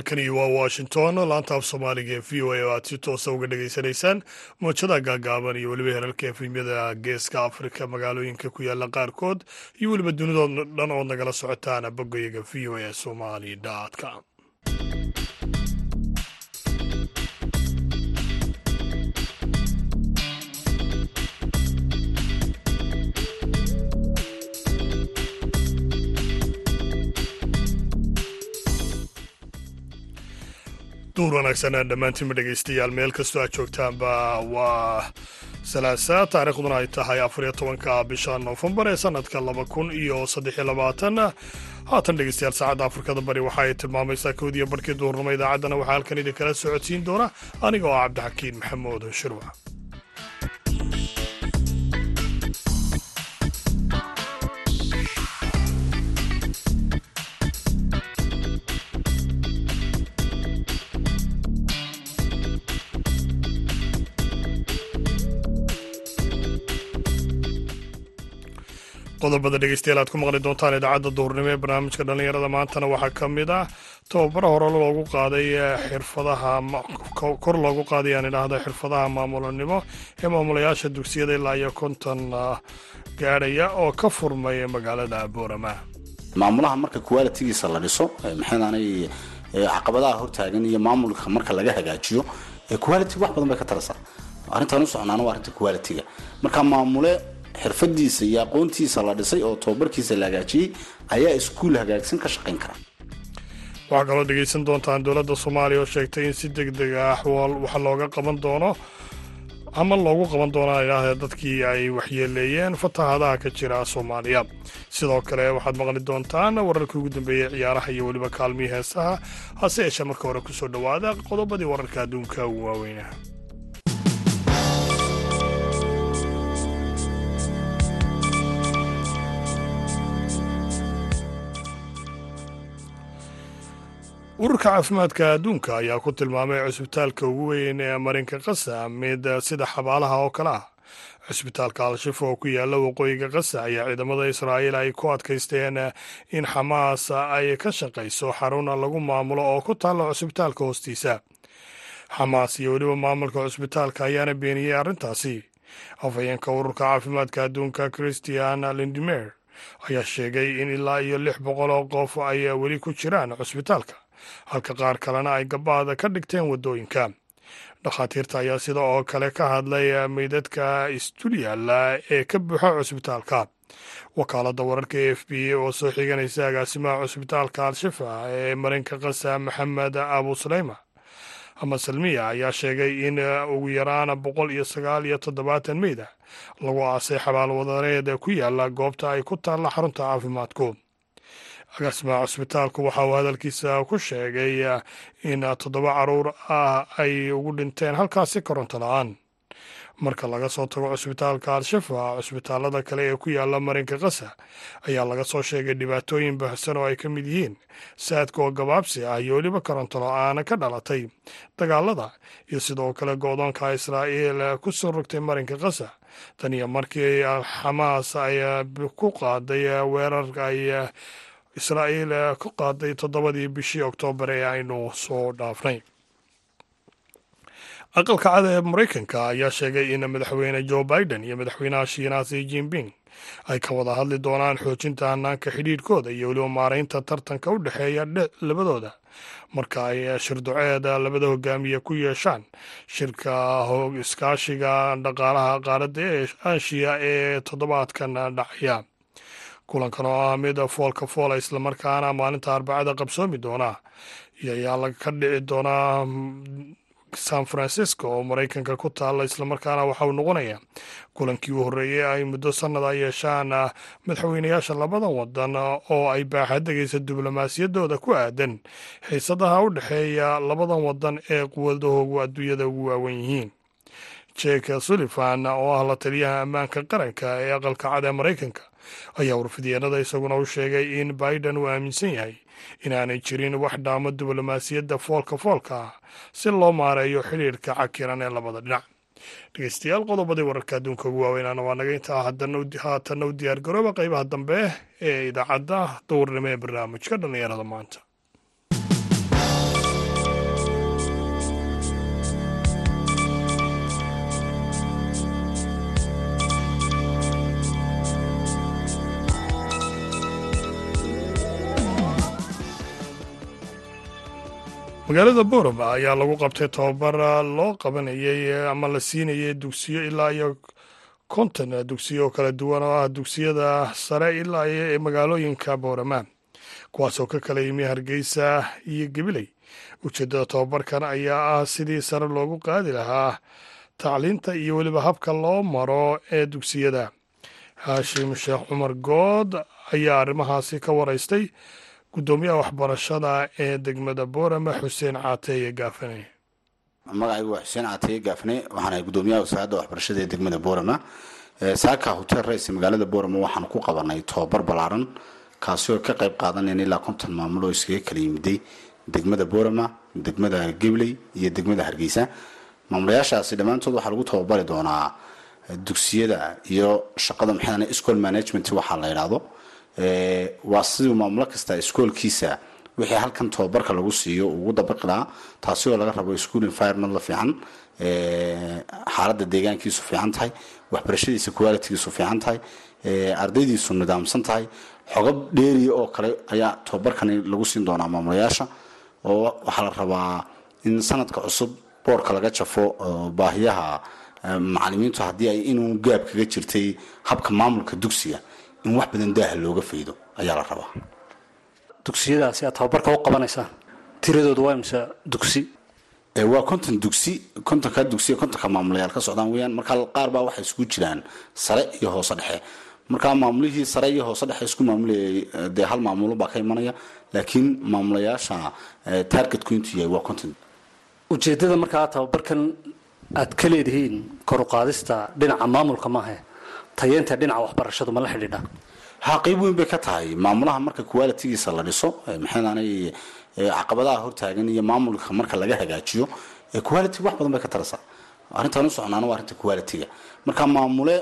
halkani waa washington laanta af soomaaliga ee v o a oo aad si toosa uga dhagaysanaysaan moojada gaagaaban iyo weliba herarka efemyada geeska afrika magaalooyinka ku yaalla qaarkood iyo weliba dunidoo dhan ood nagala socotaan bogayaga v o a somali com duur wanaagsan dhammaantiinma dhegaystayaal meel kastoo aad joogtaanba waa salaasa. Taariikhduna ay tahay afariyo tobanka bisha noofembar ee sanadka laba kun iyo saddexiyo labaatan. Haatan dhegeystayaal saacadda afrikada bari waxa ay tilmaamaysaa koodiyo barhkii duurnimo idaacaddana waxaa halkan idinkala socodsiin doona. Aniga oo cabdixakiin maxamuud shirwac qodobada dhegeystayaal aad ku maqli doontaan idaacadda duhurnimo ee barnaamijka dhallinyarada maantana waxaa ka mid ah tababaro hore loogu qaaday xirfadaha kor loogu qaaday idhaahda xirfadaha maamulanimo ee maamulayaasha dugsiyada ilaa iyo konton gaadhaya oo ka furmay magaalada boorama. Maamulaha marka qualitigiisa la dhiso maxaynaanay caqabadaha hortaagan iyo maamulka marka laga hagaajiyo quality wax badan bay ka tarasaa arrintaan u socnaana waa arrinta qualitiga marka maamule xirfadiisa iyo aqoontiisa la dhisay oo tababarkiisa la hagaajiyey ayaa iskuul hagaagsan ka shaqayn kara. Waxaa kaloo dhegaysan doontaan dowladda soomaaliya oo sheegtay in si deg deg ah waxa looga qaban doono ama loogu qaban doonaa idhaahda dadkii ay waxyeeleeyeen fatahaadaha ka jira soomaaliya. Sidoo kale waxaad maqli doontaan wararkii ugu dambeeyey ciyaaraha iyo weliba kaalmihii heesaha hase yeeshee marka hore ku soo dhowaada qodobadii wararka adduunka ugu waaweyna ururka caafimaadka adduunka ayaa ku tilmaamay cusbitaalka ugu weyn ee marinka qasa mid sida xabaalaha oo kale ah. Cusbitaalka al-shifa oo ku yaalla waqooyiga qasa ayaa ciidamada israa'iil ay ku adkaysteen in xamaas ay ka shaqayso xaruna lagu maamulo oo ku taalla cusbitaalka hoostiisa. Xamaas iyo weliba maamulka cusbitaalka ayaana beeniyey arrintaasi. Afhayeenka ururka caafimaadka adduunka christian lindimer ayaa sheegay in ilaa iyo lix boqol oo qof ay weli ku jiraan cusbitaalka halka qaar kalena ay gabaada ka dhigteen waddooyinka. Dhakhaatiirta ayaa sida oo kale ka hadlay meydadka istulyala ee ka buuxa cusbitaalka. Wakaaladda wararka e f b oo soo xiganaysa agaasimaha cusbitaalka al-shifa ee marinka qasa maxamed abu saleyma ama salmiya ayaa sheegay in ugu yaraan boqol iyo sagaal iyo toddobaatan meyd ah lagu aasay xabaalwadareed ku yaalla goobta ay ku taalla xarunta caafimaadku agaasimaha cusbitaalku waxa uu hadalkiisa ku sheegay in toddoba carruur ah ay ugu dhinteen halkaasi koronto la'aan. Marka laga soo tago cusbitaalka al-shifa cusbitaalada kale ee ku yaalla marinka qasa ayaa laga soo sheegay dhibaatooyin baahsan oo ay ka mid yihiin. Saadka oo gabaabsi ah iyo weliba koronto la'aan ka dhalatay. Dagaalada iyo sidoo kale go-doonka israa'iil ku soo rogtay marinka qasa tan iyo markii xamaas ay ku qaaday weerar ay israa'iil ku qaaday toddobadii bishii oktoobar ee aynu soo dhaafnay. Aqalka cad ee maraykanka ayaa sheegay in madaxweyne joe biden iyo madaxweynaha shiinaha si jinping ay ka wada hadli doonaan xoojinta hanaanka xidhiidhkooda iyo weliba maaraynta tartanka u dhexeeya labadooda. Marka ay shirduceed labada hogaamiye ku yeeshaan shirka iskaashiga dhaqaalaha qaaradda ee aashiya ee toddobaadkan dhacaya kulankan oo ah mid foolka foola islamarkaana maalinta arbacada qabsoomi doona. Iyo ayaa ka dhici doonaa san francisco oo maraykanka ku taalla islamarkaana waxa uu noqonaya kulankii u horreeyey ay muddo sannada yeeshaan madaxweynayaasha labadan wadan oo ay baaxadegaysa diblomaasiyaddooda ku aadan. Xiisadaha u dhexeeya labadan wadan ee quwadahoogu adduunyada ugu waawen yihiin. Jeke sullivan oo ah la taliyaha ammaanka qaranka ee aqalka cad ee maraykanka ayaa warfidyeennada isaguna u sheegay in biden uu aaminsan yahay inaanay jirin wax dhaamo diblomaasiyadda foolka foolka ah si loo maareeyo xidhiirka cakiran ee labada dhinac. Dhegeystayaal qodobadii wararka adduunka ugu waaweynaana waa naga intaa haatanna u diyaar garooba qeybaha dambe ee idaacadda duurnimo ee barnaamijka dhallinyarada maanta magaalada boorama ayaa lagu qabtay tobabar loo qabanayay ama la siinayay dugsiyo ilaa iyo konton dugsiyo oo kala duwan oo ah dugsiyada sare ilaa iyo ee magaalooyinka boorama kuwaasoo ka kala yimi hargeysa iyo gabiley ujeeddada tobabarkan ayaa ah sidii sare loogu qaadi lahaa tacliinta iyo weliba habka loo maro ee dugsiyada. Haashim sheekh cumar good ayaa arrimahaasi ka waraystay guddoomiyaha waxbarashada ee degmada boorama xuseen caateeye gaafane. Magacaygu waa xuseen caateeye gaafne waxaan ahay guddoomiyaha wasaaradda waxbarashada ee degmada boorama saaka hotel rays magaalada boorama waxaan ku qabanay tobabar ballaaran kaasi oo ka qayb qaadanayna ilaa konton maamul oo iskaga kala yimiday degmada boorama degmada gabley iyo degmada hargeysa. Maamulayaashaasi dhammaantood waxaa lagu tababari doonaa dugsiyada iyo shaqada maxay school management waxaa la yidhaahdo waa siduu maamulo kasta iskoolkiisa wixii halkan tababarka lagu siiyo ugu dabaqi lahaa taasi oo laga rabo school environment la fiican xaaladda deegaankiisu fiican tahay waxbarashadiisa qualitygiisu fiican tahay ardaydiisu nidaamsan tahay. Xogab dheeriya oo kale ayaa tababarkani lagu siin doonaa maamulayaasha oo waxaa la rabaa in sanadka cusub boorka laga jafo baahiyaha macalimiintu haddii ay inuu gaab kaga jirtay habka maamulka dugsiga in wax badan daaha looga faydo ayaa la rabaa. Dugsiyadaasi aad tababarka u qabanaysaan tiradoodu waa imse dugsi? Waa konton dugsi kontonka dugsiya kontonka maamulayaal ka socdaan weyaan marka qaar baa waxay isku jiraan sare iyo hoose dhexe. Markaa maamulihii sare iyo hoose dhexe isku maamulayay dee hal maamulo baa ka imanaya. Laakiin maamulayaasha targetku intuu yahay waa konton. Ujeeddada markaa tababarkan aad ka leedihiin kor u qaadista dhinaca maamulka maahe tayeenta dhinaca waxbarashadu ma la xidhiidha? Ha qeyb weyn bay ka tahay. Maamulaha marka qualitigiisa la dhiso maxaynaanay caqabadaha hortaagan iyo maamulka marka laga hagaajiyo quality wax badan bay ka taraysaa arrintaan u socnaana waa arrinta qualitiga marka maamule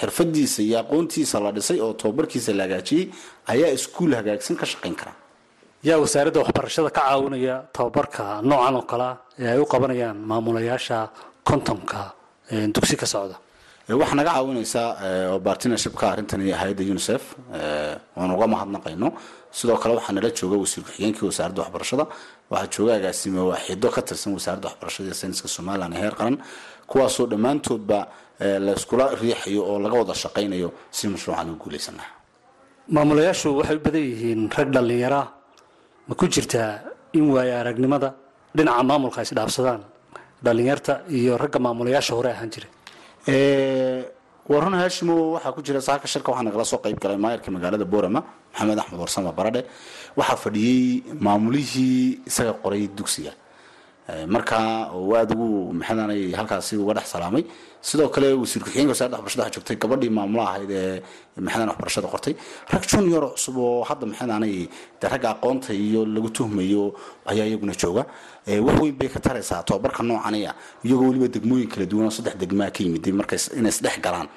xirfadiisa iyo aqoontiisa la dhisay oo tababarkiisa la hagaajiyey ayaa iskuul hagaagsan ka shaqayn kara. Yaa wasaaradda waxbarashada ka caawinaya tababarka noocan oo kalea ee ay u qabanayaan maamulayaasha kontonka dugsi ka socda waxaa naga caawinaysaa oo bartnershipka arrintani hay'adda unicef oon uga mahadnaqayno. Sidoo kale waxaa nala jooga wasiir ku-xigeenkii wasaaradda waxbarashada. Waxaa jooga agaasime waaxido ka tirsan wasaaradda waxbarashada iyo sayniska somalilan ee heer qaran kuwaasoo dhammaantoodba layskula riixayo oo laga wada shaqaynayo si mashruucan u guulaysan. Maamulayaashu waxay u badan yihiin rag dhallinyaraa ma ku jirtaa in waayo aragnimada dhinaca maamulka ay isdhaafsadaan dhallinyarta iyo ragga maamulayaasha hore ahaan jira waa run haashimo waxaa ku jira saaka shirka waxaa nagala soo qayb galay maayarka magaalada boorama maxamed axmed warsama baradhe. Waxaa fadhiyey maamulihii isaga qoray dugsiga marka uu aada ugu maxaanay halkaasi uga dhex salaamay sidoo kale wasiir ku-xigeenka wasaaradda waxbarashada joogtay gabadhii maamulaha ahayd ee maxadan waxbarashada qortay. Rag junior cusub oo hadda maxaanay dee ragga aqoonta iyo lagu tuhmayo ayaa iyaguna jooga. Wax weyn bay ka taraysaa tobabarka noocanaya iyagoo weliba degmooyin kala duwan oo saddex degmaa ka yimid markay inay isdhex galaan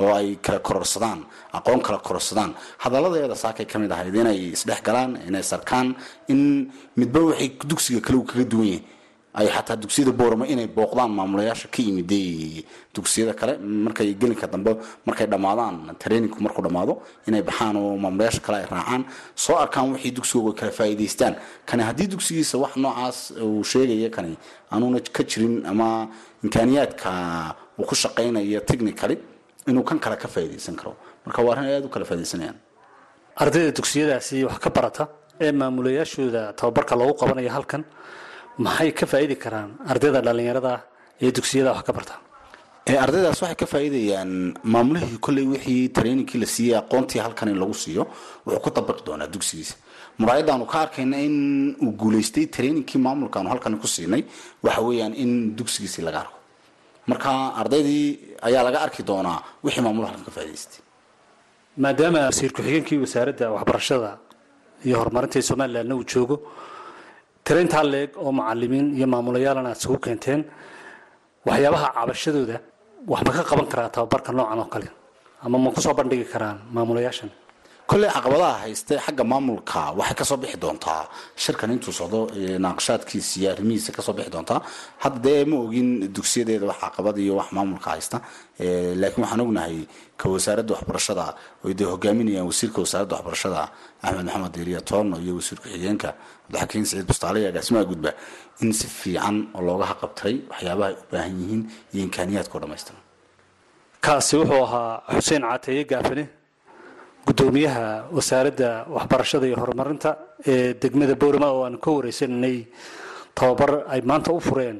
oo ay kala kororsadaan aqoon kala kororsadaan. Hadaladeeda saakay ka mid ahayd inay isdhex galaan inay sarkaan in midba waxay dugsiga kale uu kaga duwan yahay ay xataa dugsiyada boorama inay booqdaan maamulayaasha ka yimiday dugsiyada kale. Markay gelinka dambe markay dhammaadaan trainingku markuu dhammaado inay baxaan oo maamulayaasha kale ay raacaan. Soo arkaan wixii dugsigooga kala faa'iidaystaan. Kani haddii dugsigiisa wax noocaas uu sheegaya kani anuuna ka jirin ama imkaaniyaadka uu ku shaqaynayo technically inuu kan kale ka faa'iidaysan karo. Marka waa arrin ay u kala faa'iidaysanayaan. Ardayda dugsiyadaasi wax ka barata ee maamulayaashooda tababarka loogu qabanayo halkan maxay ka faa'idi karaan ardayda dhallinyarada ee dugsiyada wax ka barta? Ardaydaas waxay ka faa'iidayaan maamulihii kolley wixii trainingkii la siiyey aqoontii halkan in lagu siiyo wuxuu ku dabaqi doonaa dugsigiisa. Muraayadaanu ka arkayna in uu guulaystay trainingkii maamulkaanu halkan ku siinay waxa weeyaan in dugsigiisii laga arko. Marka ardaydii ayaa laga arki doonaa wixii maamuluhu halkan ka faa'idaystay maadaama wasiir ku-xigeenkii wasaaradda waxbarashada iyo horumarinta somalilandna uu joogo tiraintaa leeg oo macalimiin iyo maamulayaalana aad isugu keenteen waxyaabaha cabashadooda wax ma ka qaban karaa tababarka noocan oo kale. Ama ma ku soo bandhigi karaan maamulayaashan kolley caqabadaha hayste xagga maamulka waxay ka soo bixi doontaa. Shirkan intuu socdo naaqashaadkiisa iyo arrimihiisa ka soo bixi doontaa. Hadda dee ma ogin dugsiyadeeda wax caqabad iyo wax maamulka haysta. Laakiin waxaan ognahay ka wasaaradda waxbarashada oy hogaaminayaan wasiirka wasaaradda waxbarashada axmed maxamed deeriya toorno iyo wasiir ku-xigeenka cabdixakiin saciid bustaale iyo agaasimaha gudba. In si fiican oo looga haqabtay waxyaabaha ay u baahan yihiin iyo imkaaniyaadka oo dhamaystiran kaasi wuxuu ahaa xuseen cateeye gaafane gudoomiyaha wasaaradda waxbarashada iyo horumarinta ee degmada boorama oo aan ka wareysananay tababar ay maanta u fureen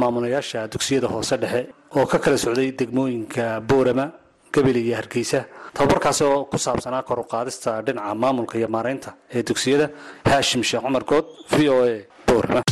maamulayaasha dugsiyada hoose dhexe oo ka kala socday degmooyinka boorama gabile iyo hargeysa. Tababarkaasi oo ku saabsanaa kor u qaadista dhinaca maamulka iyo maareynta ee dugsiyada. Haashim sheekh cumar good v o a boorama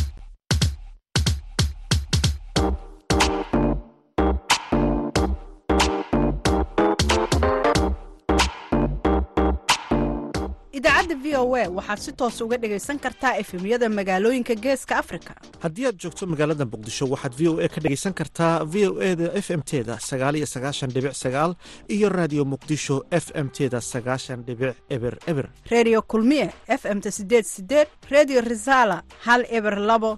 idaacadda v o a waxaad si toos uga dhagaysan kartaa efemyada magaalooyinka geeska afrika. Haddii aad joogto magaalada muqdisho waxaad v o a ka dhagaysan kartaa v o e da f m teda sagaal iyo sagaashan dhibic sagaal iyo raadiyo muqdisho f m teda sagaashan dhibic eber eber. Redio kulmiye f m-ta sideed sideed redio resala hal eber labo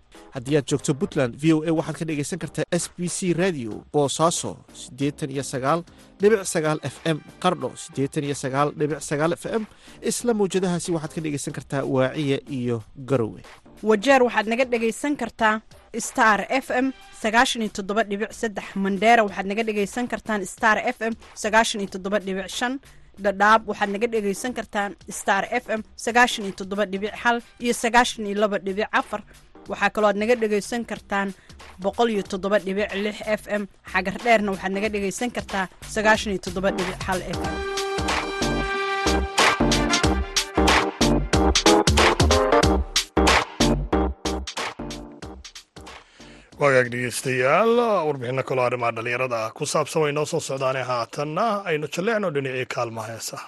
haddii aad joogto puntland v o a waxaad ka dhagaysan kartaa s b c radio boosaaso siddeetan iyo sagaal dhibic sagaal f m qardho siddeetan iyo sagaal dhibic sagaal f m isla mawjadahaasi waxaad ka dhagaysan kartaa waaciya iyo garowe. Wajeer waxaad naga dhagaysan kartaa star f m sagaashan toddoba dhibic mandheera waxaad naga dhagaysan kartaan star f m sagaashan toddoba dhibic shan dhadhaab waxaad naga dhagaysan kartaan star f m sagaashan iyo dhibic hal iyo sagaashan laba dhibic afar waxaa kaloo aad naga dhagaysan kartaan boqol f m. Xagar dheerna waxaad naga dhagaysan kartaa sagaashan iyo f m. Waagaag dhegeystayaal warbixino kaloo arrimaha dhallinyarada ku saabsan way noo soo socdaane haatanna aynu jalleecno dhinacii kaalmaha heesaha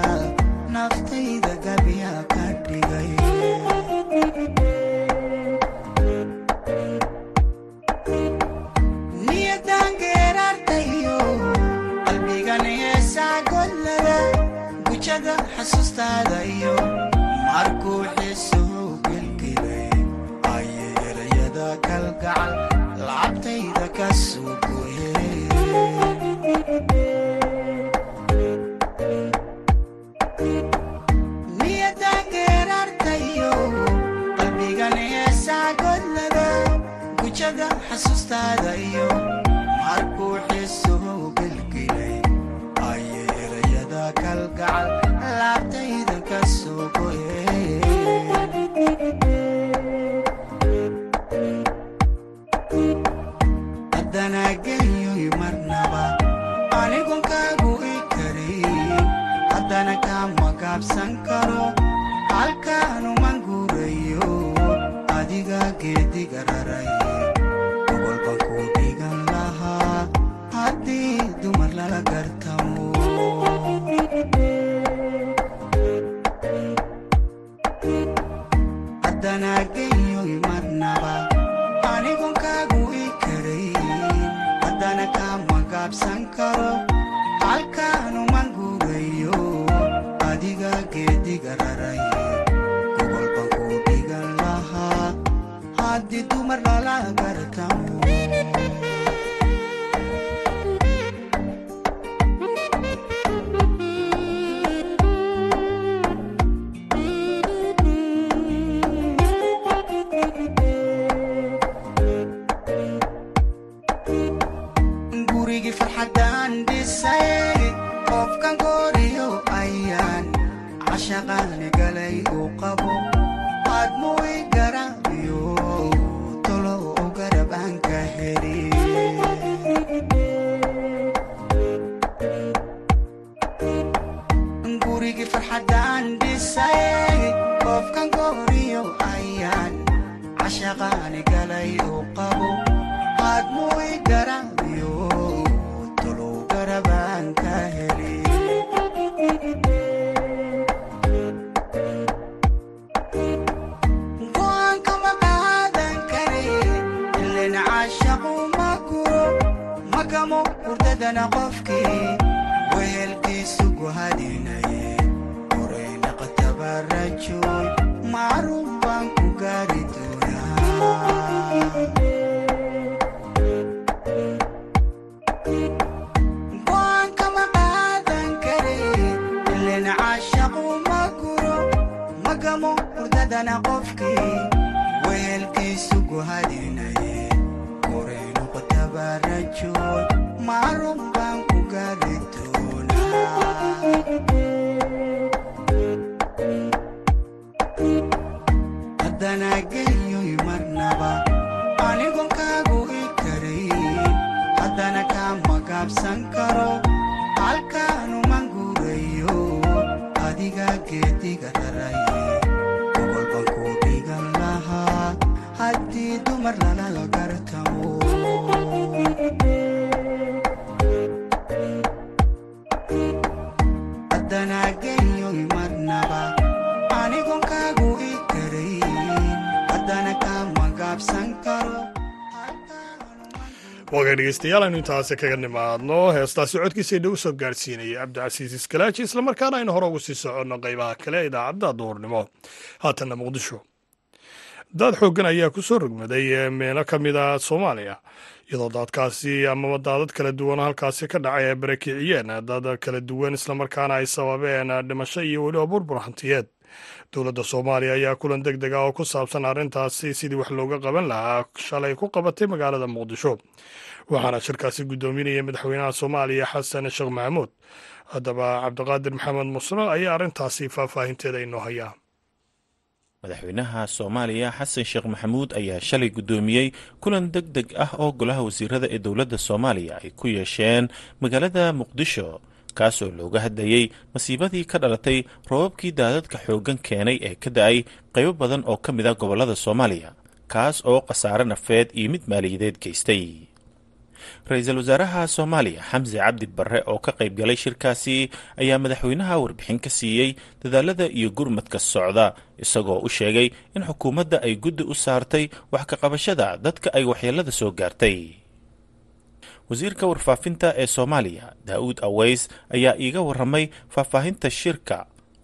xasuustaada iyo qofkii waagay dhegeystayaal aynu intaasi kaga nimaadno. Heestaasi codkiisa dhow soo gaadhsiinaya cabdicasiis iskalaaji islamarkaana aynu hore ugu sii soconno qaybaha kale idaacadda duhurnimo haatanna muqdisho. Daad xooggan ayaa ku soo rogmaday meelo ka mid a soomaaliya iyadoo daadkaasi amaba daadad kala duwan halkaasi ka dhacay ay barakiciyeen. Dad kala duwan islamarkaana ay sababeen dhimasho iyo weliba burbur hantiyeed dowladda soomaaliya ayaa kulan deg deg ah oo ku saabsan arrintaasi sidii wax looga qaban lahaa shalay ku qabatay magaalada muqdisho. Waxaana shirkaasi guddoominaya madaxweynaha soomaaliya xasan sheekh maxamuud. Haddaba cabdiqaadir maxamed musno ayaa arrintaasi faahfaahinteeda inoo hayaa. Madaxweynaha soomaaliya xasan sheekh maxamuud ayaa shalay guddoomiyey kulan deg deg ah oo golaha wasiirada ee dowladda soomaaliya ay ku yeesheen magaalada muqdisho kaasoo looga hadlayey masiibadii ka dhalatay roobabkii daadadka xooggan keenay ee ka da'ay qaybo badan oo ka mid a gobollada soomaaliya kaas oo khasaare nafeed iyo mid maaliyadeed geystay. Ra'iisul wasaaraha soomaaliya xamse cabdi barre oo ka qayb galay shirkaasi ayaa madaxweynaha warbixin ka siiyey dadaalada iyo gurmadka socda isagoo u sheegay in xukuumadda ay guddi u saartay wax ka qabashada dadka ay waxyeelada soo gaartay wasiirka warfaafinta ee soomaaliya daa'uud aweys ayaa iiga warramay faahfaahinta shirka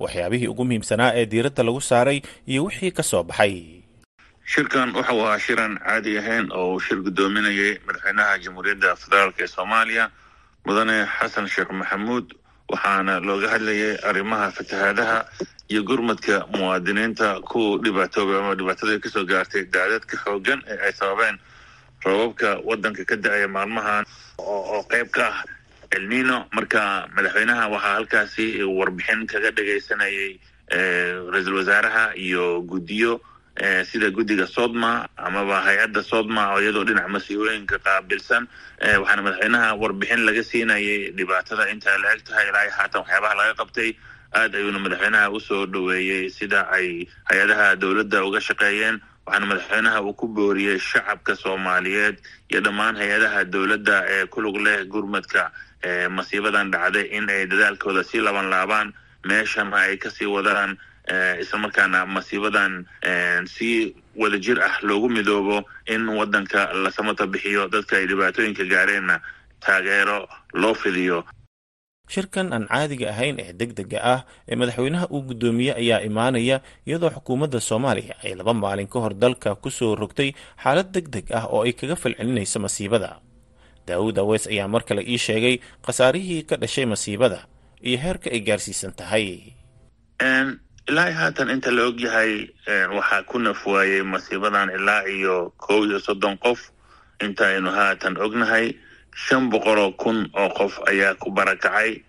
waxyaabihii ugu muhiimsanaa ee diiradda lagu saaray iyo wixii ka soo baxay. Shirkan wuxuu ahaa shiran caadi ahayn oo uu shir guddoominayay madaxweynaha jamhuuriyadda federaalk ee soomaaliya mudane xasan sheekh maxamuud waxaana looga hadlayay arrimaha fatahaadaha iyo gurmadka muwaadiniinta ku dhibaatoobay ama dhibaatada ka soo gaartay daadadka xoogan ee ay sababeen roobabka waddanka ka da'aya maalmahan oo qayb ka ah elnino marka madaxweynaha waxaa halkaasi warbixin kaga dhagaysanayay ra'iisul wasaaraha iyo guddiyo sida guddiga sodma amaba hay'adda sodma oo iyadoo dhinac masiibooyinka qaabilsan. Waxaana madaxweynaha warbixin laga siinayay dhibaatada inta la eg tahay ilaa haatan waxyaabaha laga qabtay. Aad ayuuna madaxweynaha u soo dhoweeyey sida ay hay'adaha dowladda uga shaqeeyeen waxaana madaxweynaha uu ku booriyey shacabka soomaaliyeed iyo dhammaan hay'adaha dowladda ee ku lug leh gurmadka masiibadan dhacday in ay dadaalkooda sii laban laabaan meeshana ay ka sii wadaan islamarkaana masiibadan si wadajir ah loogu midoobo in waddanka la samata bixiyo dadka ay dhibaatooyinka gaareenna taageero loo fidiyo shirkan aan caadiga ahayn ee deg dega ah ee madaxweynaha uu guddoomiye ayaa imaanaya iyadoo xukuumadda soomaaliya ay laba maalin ka hor dalka ku soo rogtay xaalad deg deg ah oo ay kaga falcelinayso masiibada. Daawud aweys ayaa mar kale ii sheegay khasaarihii ka dhashay masiibada iyo heerka ay gaarsiisan tahay. Ilaa haatan inta la og yahay waxaa ku nafwaayey masiibadan ilaa iyo kow iyo soddon qof. Inta aynu haatan ognahay shan boqoloo kun oo qof ayaa ku barakacay.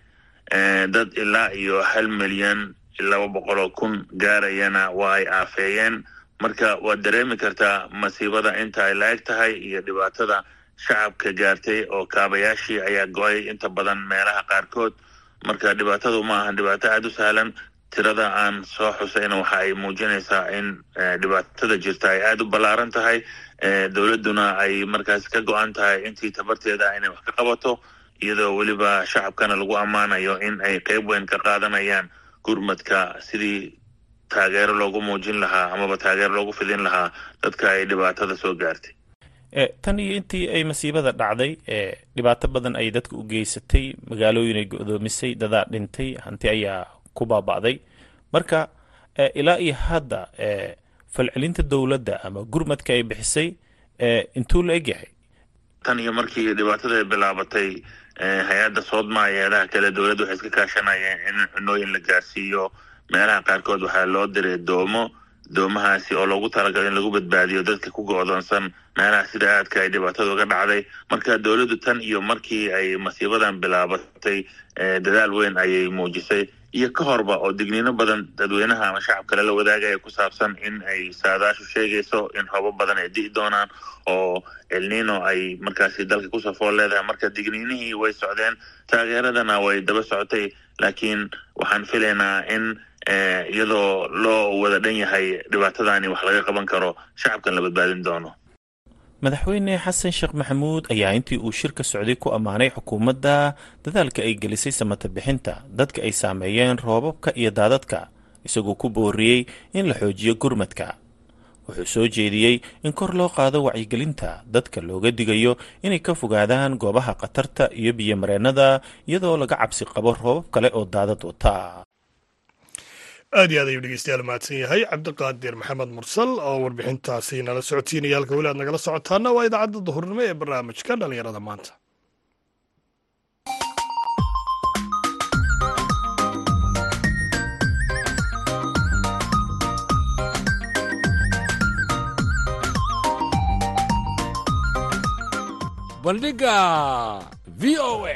Dad ilaa iyo hal milyan laba boqol oo kun gaarayana waa ay aafeeyeen. Marka waad dareemi kartaa masiibada inta ay la-eg tahay iyo dhibaatada shacabka gaartay oo kaabayaashii ayaa go'ay inta badan meelaha qaarkood. Marka dhibaatadu ma ahan dhibaato aada u sahlan. Tirada aan soo xusayna waxa ay muujinaysaa in dhibaatada jirta ay aada u ballaaran tahay dowladduna ay markaas ka go-an tahay intii tabarteeda inay wax ka qabato iyadoo weliba shacabkana lagu ammaanayo in ay qeyb weyn ka qaadanayaan gurmadka sidii taageero loogu muujin lahaa amaba taageero loogu fidin lahaa dadka ay dhibaatada soo gaartay. Tan iyo intii ay masiibada dhacday dhibaato badan ay dadka u geysatay magaalooyin ay go-doomisay dadaa dhintay hanti ayaa ku baaba'day. Marka ilaa iyo hadda falcelinta dowladda ama gurmadka ay bixisay intuu la egyahay. Tan iyo markii dhibaatada ay bilaabatay hay'adda soodma hay'adaha kale dowladda waxay iska kaashanayeen in cunooyin la gaarsiiyo. Meelaha qaarkood waxaa loo diray doomo doomahaasi oo loogu talagalay in lagu badbaadiyo dadka ku go-doonsan. Meelaha sida aadka ay dhibaatada uga dhacday. Marka dowladdu tan iyo markii ay masiibadan bilaabatay dadaal weyn ayay muujisay iyo ka horba oo digniino badan dadweynaha ama shacabka lala wadaagaya ku saabsan in ay saadaashu sheegayso in robo badan ay di'i doonaan oo elnino ay markaasi dalka ku safool leedahay. Marka digniinihii way socdeen taageeradana way daba socotay laakiin waxaan filaynaa in iyadoo loo wada dhan yahay dhibaatadani wax laga qaban karo shacabkan la badbaadin doono madaxweyne xasan sheekh maxamuud ayaa intii uu shirka socday ku ammaanay xukuumadda dadaalka ay gelisay samata bixinta dadka ay saameeyeen roobabka iyo daadadka isagoo ku booriyey in la xoojiyo gurmadka. Wuxuu soo jeediyey in kor loo qaado wacyigelinta dadka looga digayo inay ka fogaadaan goobaha khatarta iyo biyomareennada iyadoo laga cabsi qabo roobab kale oo daadad wata aad iyo aad ayuu dhegeystayaal mahadsan yahay. Cabdiqaadir maxamed mursal oo warbixintaasi nala socodsiinaya halka weli aad nagala socotaana waa idaacadda duhurnimo ee barnaamijka dhallinyarada maanta. Bandhiga v o a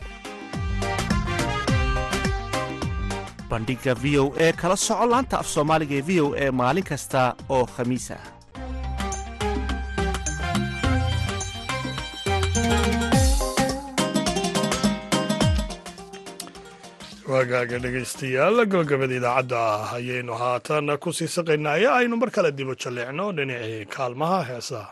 bandhiga v o e kala soco laanta af soomaaliga ee v o e maalin kasta oo khamiis ah waagaaga dhegaystayaal gabagabada idaacadda ah ayaynu haatan ku sii saqaynaa ee aynu mar kale dibu jalleecno dhinacii kaalmaha heesaha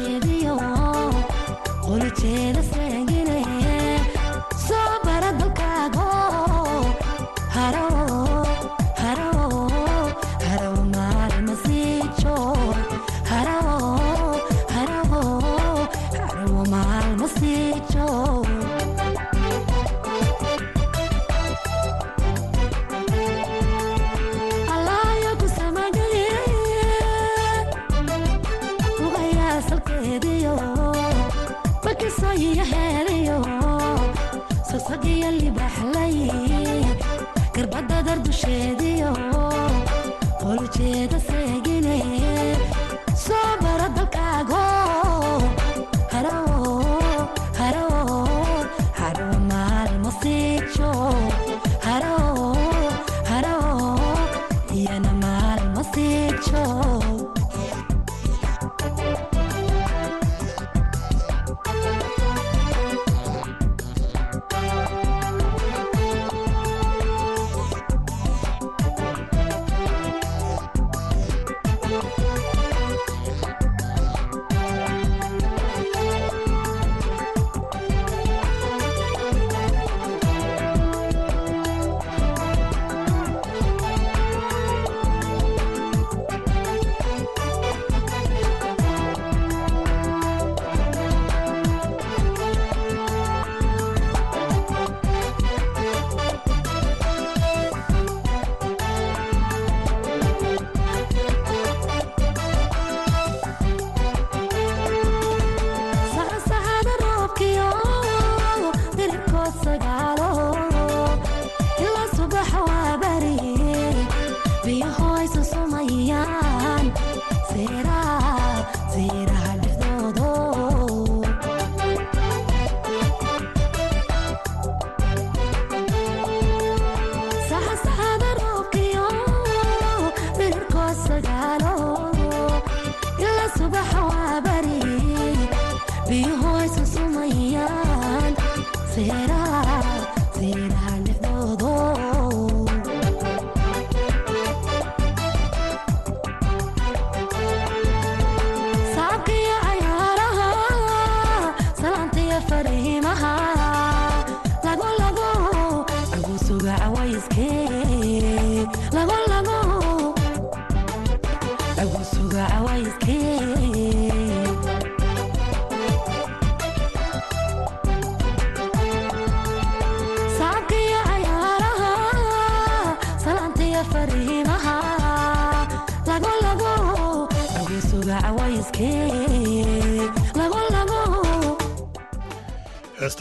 baadiyaali baxlay garbada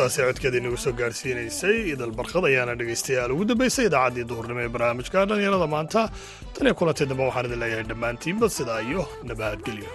heestaasi codkeeda inagu soo gaarhsiinaysay idal barkad ayaana dhegaystayaal. Ugu dambaysay idaacaddii duhurnimo ee barnaamijka dhallinyarada maanta. Tan iyo kulantay dambe waxaan idin leeyahay dhammaantiinba sidaa iyo nabahadgelyo